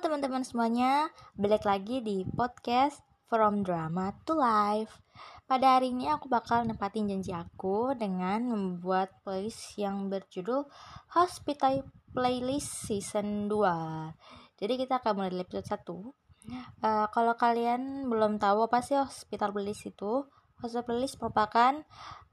teman-teman semuanya, balik lagi di podcast From Drama to Life. Pada hari ini aku bakal nempatin janji aku dengan membuat playlist yang berjudul Hospital Playlist Season 2. Jadi kita akan mulai dari episode 1. Uh, kalau kalian belum tahu apa sih Hospital Playlist itu, Hospital Playlist merupakan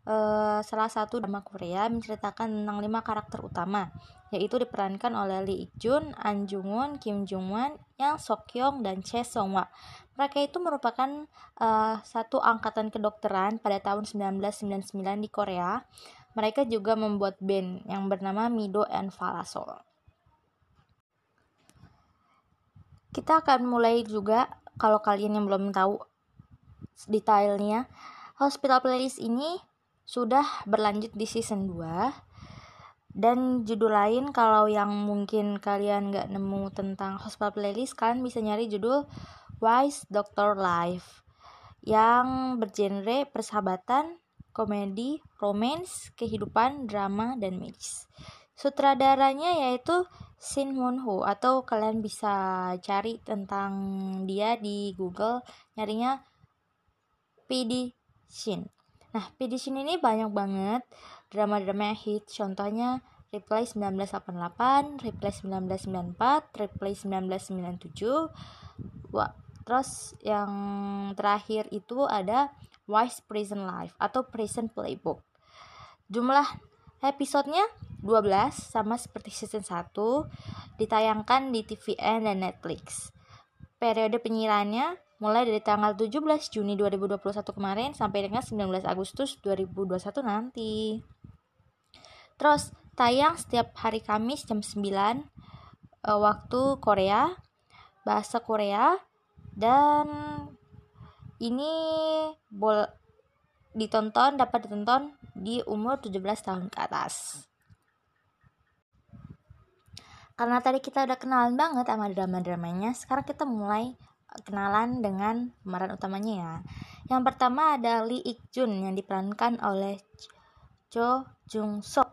uh, salah satu drama Korea menceritakan tentang lima karakter utama yaitu diperankan oleh Lee Ik Jun, An Jung Won, Kim Jung Wan, Yang Sok Kyung, dan Che Song Wa. Mereka itu merupakan uh, satu angkatan kedokteran pada tahun 1999 di Korea. Mereka juga membuat band yang bernama Mido and Falasol. Kita akan mulai juga kalau kalian yang belum tahu detailnya. Hospital Playlist ini sudah berlanjut di season 2 dan judul lain kalau yang mungkin kalian nggak nemu tentang hospital playlist kalian bisa nyari judul Wise Doctor Life yang bergenre persahabatan, komedi, romance, kehidupan, drama, dan medis. Sutradaranya yaitu Shin Moon Ho atau kalian bisa cari tentang dia di Google nyarinya PD Shin. Nah, Pedition ini banyak banget drama-drama yang hit. Contohnya Reply 1988, Reply 1994, Reply 1997. Wah, terus yang terakhir itu ada Wise Prison Life atau Prison Playbook. Jumlah episodenya 12 sama seperti season 1 ditayangkan di TVN dan Netflix. Periode penyiarannya mulai dari tanggal 17 Juni 2021 kemarin sampai dengan 19 Agustus 2021 nanti. Terus tayang setiap hari Kamis jam 9 uh, eh, waktu Korea, bahasa Korea dan ini bol ditonton dapat ditonton di umur 17 tahun ke atas. Karena tadi kita udah kenalan banget sama drama-dramanya, sekarang kita mulai kenalan dengan pemeran utamanya ya. Yang pertama ada Lee Ik Jun yang diperankan oleh Cho Jung Sok.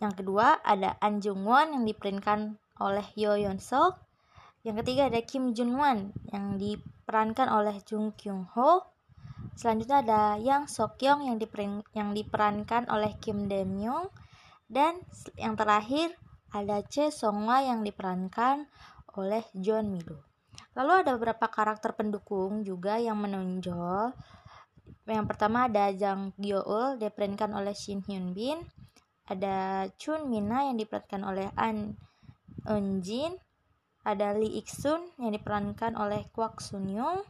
Yang kedua ada An Jung Won yang diperankan oleh Yo Yeon Sok. Yang ketiga ada Kim Jun Wan yang diperankan oleh Jung Kyung Ho. Selanjutnya ada Yang Sok Kyung yang, diperan, yang diperankan oleh Kim Dae Myung. Dan yang terakhir ada Che Song Wa yang diperankan oleh John Mido. Lalu ada beberapa karakter pendukung juga yang menonjol. Yang pertama ada Jang Gyeol diperankan oleh Shin Hyun Bin. Ada Chun Mina yang diperankan oleh An Eun Jin. Ada Lee Ik Sun yang diperankan oleh Kwak Sun Young.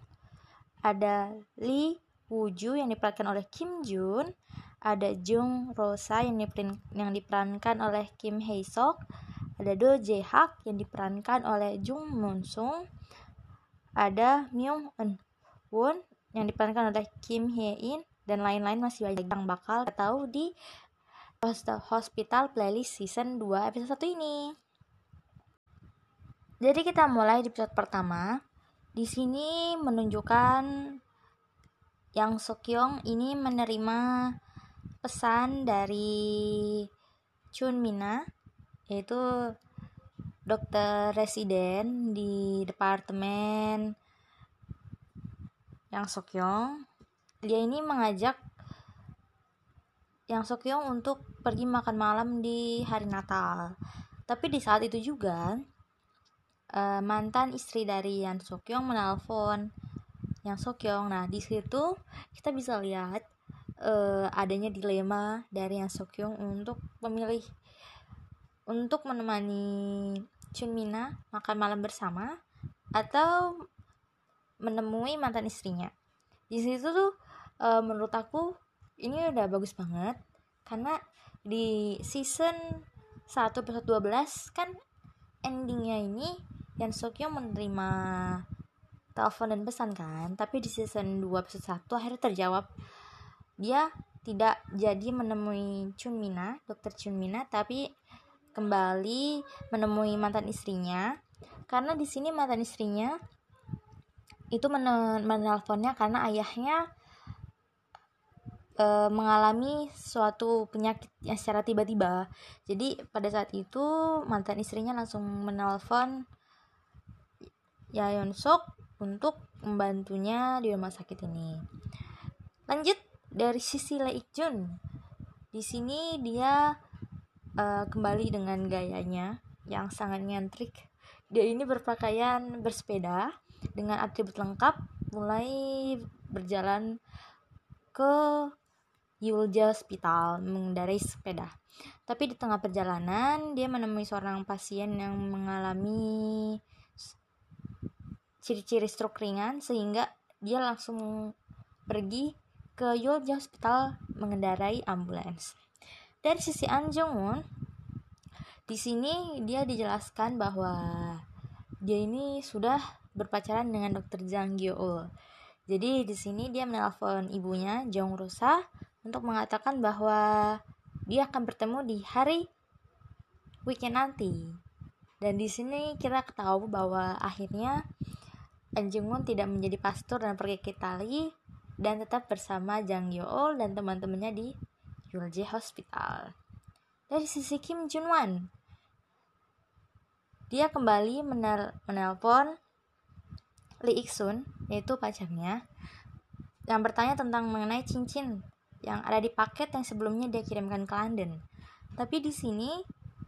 Ada Lee Woo Ju yang diperankan oleh Kim Jun. Ada Jung Rosa yang, diperan, yang diperankan oleh Kim Hae Sok. Ada Do Jae Hak yang diperankan oleh Jung Moon Sung ada Myung Eun Won yang diperankan oleh Kim Hye In dan lain-lain masih banyak yang bakal tahu di Hospital Playlist Season 2 episode 1 ini. Jadi kita mulai di episode pertama. Di sini menunjukkan yang Sokyong ini menerima pesan dari Chun Mina yaitu dokter residen di departemen yang Sokyong. Dia ini mengajak yang Sokyong untuk pergi makan malam di hari Natal. Tapi di saat itu juga uh, mantan istri dari Yang Sokyong menelpon Yang Sokyong. Nah di situ kita bisa lihat uh, adanya dilema dari Yang Sokyong untuk memilih untuk menemani Chun Mina makan malam bersama atau menemui mantan istrinya. Di situ tuh e, menurut aku ini udah bagus banget karena di season 1 episode 12 kan endingnya ini Yan Sokyo menerima telepon dan pesan kan tapi di season 2 episode 1 akhirnya terjawab dia tidak jadi menemui Chun Mina, dokter Chun Mina tapi kembali menemui mantan istrinya karena di sini mantan istrinya itu menelponnya karena ayahnya e, mengalami suatu penyakit yang secara tiba-tiba. Jadi pada saat itu mantan istrinya langsung menelpon Yayon Sok untuk membantunya di rumah sakit ini. Lanjut dari sisi Lee Ik Jun. Di sini dia uh, kembali dengan gayanya yang sangat nyentrik. Dia ini berpakaian bersepeda dengan atribut lengkap, mulai berjalan ke Yulja Hospital mengendarai sepeda. Tapi di tengah perjalanan, dia menemui seorang pasien yang mengalami ciri-ciri stroke ringan sehingga dia langsung pergi ke Yulja Hospital mengendarai ambulans. Dari sisi An Jong Won, di sini dia dijelaskan bahwa dia ini sudah berpacaran dengan dokter Jang Gyeol. Jadi di sini dia menelpon ibunya Jong Rosa untuk mengatakan bahwa dia akan bertemu di hari weekend nanti. Dan di sini kita tahu bahwa akhirnya Anjungun tidak menjadi pastor dan pergi ke Itali dan tetap bersama Jang Yeol dan teman-temannya di Yulje Hospital. Dari sisi Kim Junwan, dia kembali menel menelpon Lee Ik Sun, yaitu pacarnya, yang bertanya tentang mengenai cincin yang ada di paket yang sebelumnya dia kirimkan ke London. Tapi di sini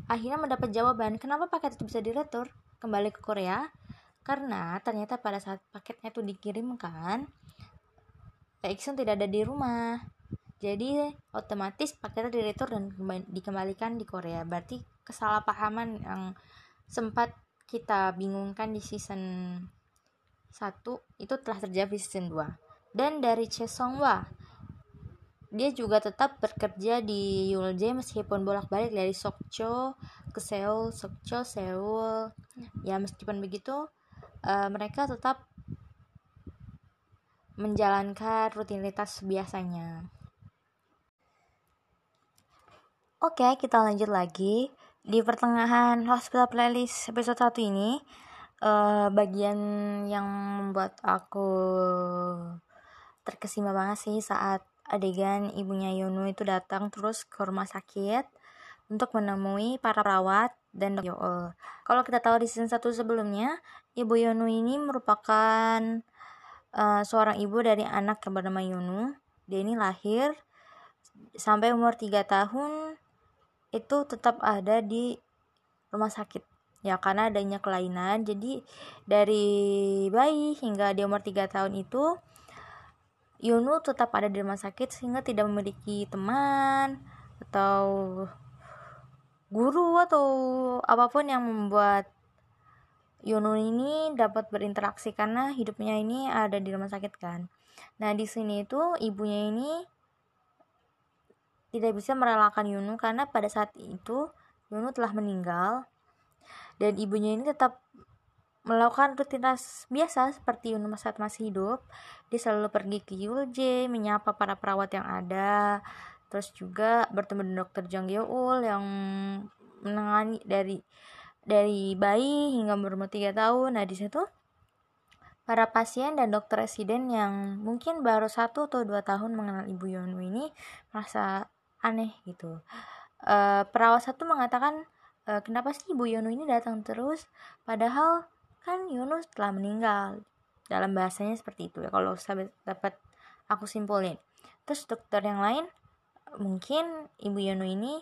akhirnya mendapat jawaban kenapa paket itu bisa diretur kembali ke Korea karena ternyata pada saat paketnya itu dikirimkan Exxon tidak ada di rumah jadi otomatis paketnya diretur dan dikembalikan di Korea berarti kesalahpahaman yang sempat kita bingungkan di season 1 itu telah terjadi di season 2 dan dari Che Songwa dia juga tetap bekerja di Yulje meskipun bolak-balik dari Sokcho ke Seoul, Sokcho, Seoul. Ya meskipun begitu, uh, mereka tetap menjalankan rutinitas biasanya. Oke, kita lanjut lagi. Di pertengahan Hospital Playlist episode 1 ini, uh, bagian yang membuat aku terkesima banget sih saat adegan ibunya Yonu itu datang terus ke rumah sakit untuk menemui para perawat dan Yool. Kalau kita tahu di season 1 sebelumnya, Ibu Yonu ini merupakan uh, seorang ibu dari anak yang bernama Yonu. Dia ini lahir sampai umur 3 tahun itu tetap ada di rumah sakit. Ya karena adanya kelainan. Jadi dari bayi hingga dia umur 3 tahun itu Yonu tetap ada di rumah sakit sehingga tidak memiliki teman atau guru atau apa pun yang membuat Yono ini dapat berinteraksi karena hidupnya ini ada di rumah sakit kan. Nah di sini itu ibunya ini tidak bisa merelakan Yunu karena pada saat itu Yunu telah meninggal dan ibunya ini tetap melakukan rutinitas biasa seperti Yunu saat masih hidup. Dia selalu pergi ke Yulje, menyapa para perawat yang ada, terus juga bertemu dengan dokter Jang Yeol yang menangani dari dari bayi hingga berumur 3 tahun. Nah, di situ para pasien dan dokter residen yang mungkin baru satu atau dua tahun mengenal Ibu Yonu ini merasa aneh gitu. E, perawat satu mengatakan e, kenapa sih Ibu Yonu ini datang terus padahal kan Yonu telah meninggal. Dalam bahasanya seperti itu ya kalau saya dapat aku simpulin. Terus dokter yang lain mungkin Ibu Yonu ini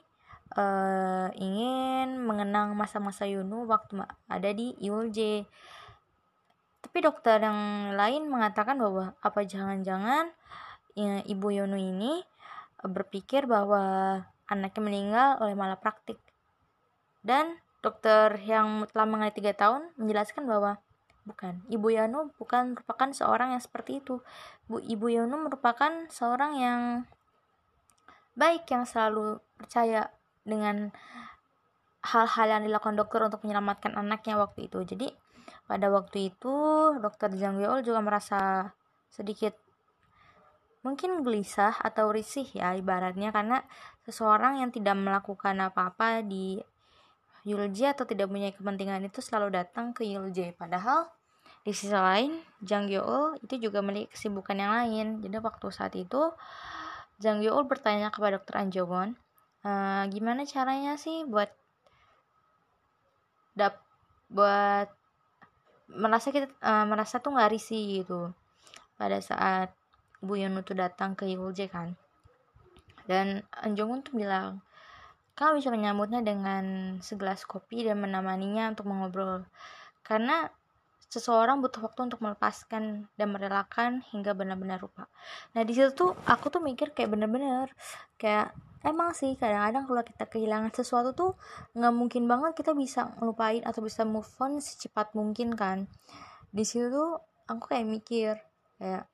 uh, ingin mengenang masa-masa Yunu waktu ada di IULJ. Tapi dokter yang lain mengatakan bahwa apa jangan-jangan ya, ibu Yunu ini berpikir bahwa anaknya meninggal oleh malapraktik. Dan dokter yang telah mengalami tiga tahun menjelaskan bahwa bukan ibu Yunu bukan merupakan seorang yang seperti itu. Bu ibu Yunu merupakan seorang yang baik yang selalu percaya dengan hal-hal yang dilakukan dokter untuk menyelamatkan anaknya waktu itu. Jadi pada waktu itu dokter Jang Yeol juga merasa sedikit mungkin gelisah atau risih ya ibaratnya karena seseorang yang tidak melakukan apa-apa di Yulje atau tidak punya kepentingan itu selalu datang ke Yulje padahal di sisi lain Jang Yeol itu juga memiliki kesibukan yang lain. Jadi waktu saat itu Jang Yeol bertanya kepada dokter An Won uh, gimana caranya sih buat dap buat merasa kita uh, merasa tuh nggak risih gitu? Pada saat Bu Yunu tuh datang ke Yulje kan dan Anjongun tuh bilang kamu bisa menyambutnya dengan segelas kopi dan menemaninya untuk mengobrol karena seseorang butuh waktu untuk melepaskan dan merelakan hingga benar-benar lupa. Nah di situ tuh aku tuh mikir kayak bener-bener kayak emang sih kadang-kadang kalau kita kehilangan sesuatu tuh nggak mungkin banget kita bisa ngelupain atau bisa move on secepat mungkin kan. Di situ tuh aku kayak mikir kayak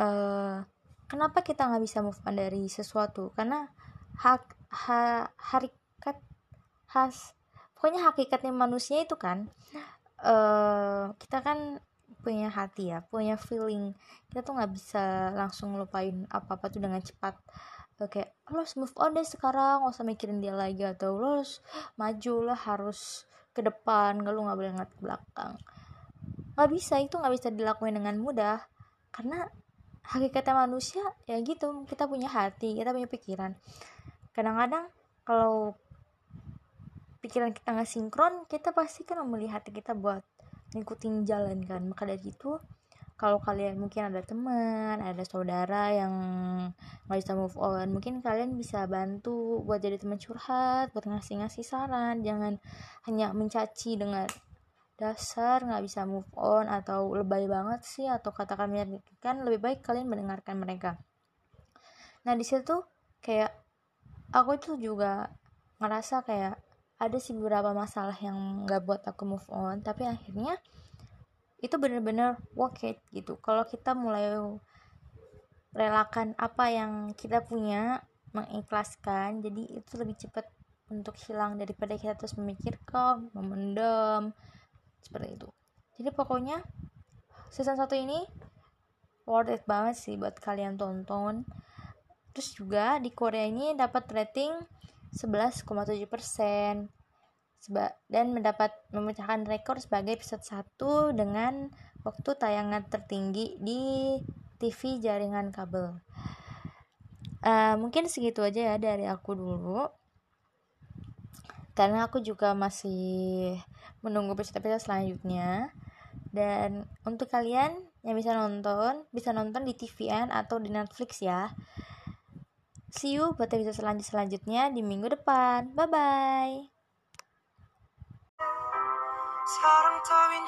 uh, kenapa kita nggak bisa move on dari sesuatu? Karena hak ha, harikat khas pokoknya hakikatnya manusia itu kan uh, kita kan punya hati ya punya feeling. Kita tuh nggak bisa langsung ngelupain apa apa tuh dengan cepat. Uh, kayak lo harus move on deh sekarang gak usah mikirin dia lagi atau lo harus maju lo harus ke depan gak lo nggak boleh ngeliat ke belakang. Nggak bisa itu nggak bisa dilakuin dengan mudah. Karena hakikatnya manusia ya gitu. Kita punya hati kita punya pikiran. Kadang-kadang kalau pikiran kita nggak sinkron kita pasti kan memilih hati kita buat ngikutin jalan kan. Maka dari itu kalau kalian mungkin ada teman ada saudara yang nggak bisa move on mungkin kalian bisa bantu buat jadi teman curhat buat ngasih ngasih saran. Jangan hanya mencaci dengan dasar nggak bisa move on atau lebay banget sih atau katakan menyakitkan lebih baik kalian mendengarkan mereka. Nah di situ kayak aku tuh juga ngerasa kayak ada sih beberapa masalah yang nggak buat aku move on tapi akhirnya itu bener-bener worth it gitu. Kalau kita mulai relakan apa yang kita punya mengikhlaskan jadi itu lebih cepat untuk hilang daripada kita terus memikirkan memendam seperti itu jadi pokoknya season satu ini worth it banget sih buat kalian tonton terus juga di Korea ini dapat rating 11,7% dan mendapat memecahkan rekor sebagai episode 1 dengan waktu tayangan tertinggi di TV jaringan kabel. Uh, mungkin segitu aja ya dari aku dulu Karena aku juga masih menunggu episode-episode selanjutnya. Dan untuk kalian yang bisa nonton, bisa nonton di TVN atau di Netflix ya. See you buat episode selanjut selanjutnya di minggu depan. Bye bye. 사랑 따윈